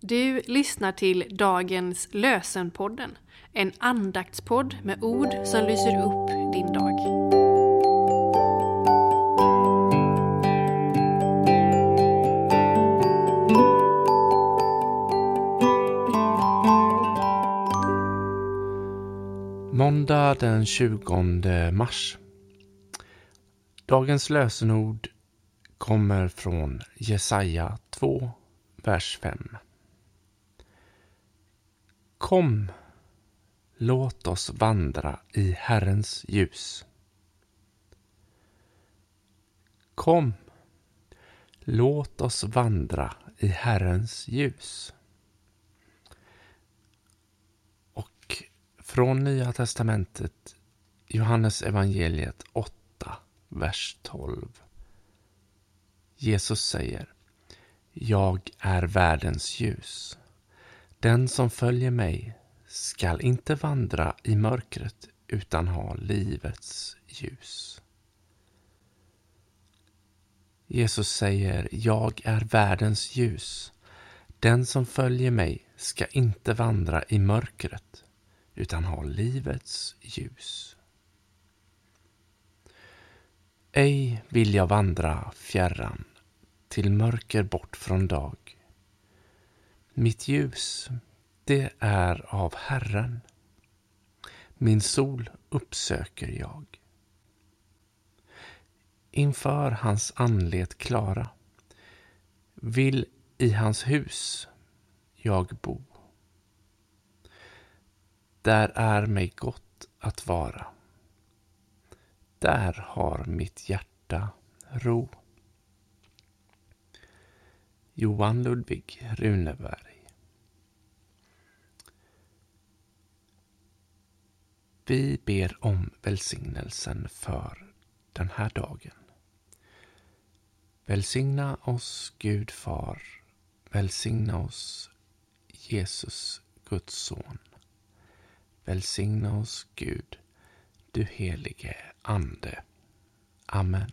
Du lyssnar till dagens Lösenpodden, en andaktspodd med ord som lyser upp din dag. Måndag den 20 mars. Dagens lösenord kommer från Jesaja 2, vers 5. Kom, låt oss vandra i Herrens ljus. Kom, låt oss vandra i Herrens ljus. Och från Nya Testamentet, Johannes evangeliet 8, vers 12. Jesus säger Jag är världens ljus. Den som följer mig skall inte vandra i mörkret utan ha livets ljus. Jesus säger Jag är världens ljus. Den som följer mig ska inte vandra i mörkret utan ha livets ljus. Ej vill jag vandra fjärran till mörker bort från dag. Mitt ljus, det är av Herren. Min sol uppsöker jag. Inför hans anlet klara vill i hans hus jag bo. Där är mig gott att vara. Där har mitt hjärta ro. Johan Ludvig Runeberg Vi ber om välsignelsen för den här dagen. Välsigna oss, Gud Far. Välsigna oss, Jesus, Guds son. Välsigna oss, Gud, du helige Ande. Amen.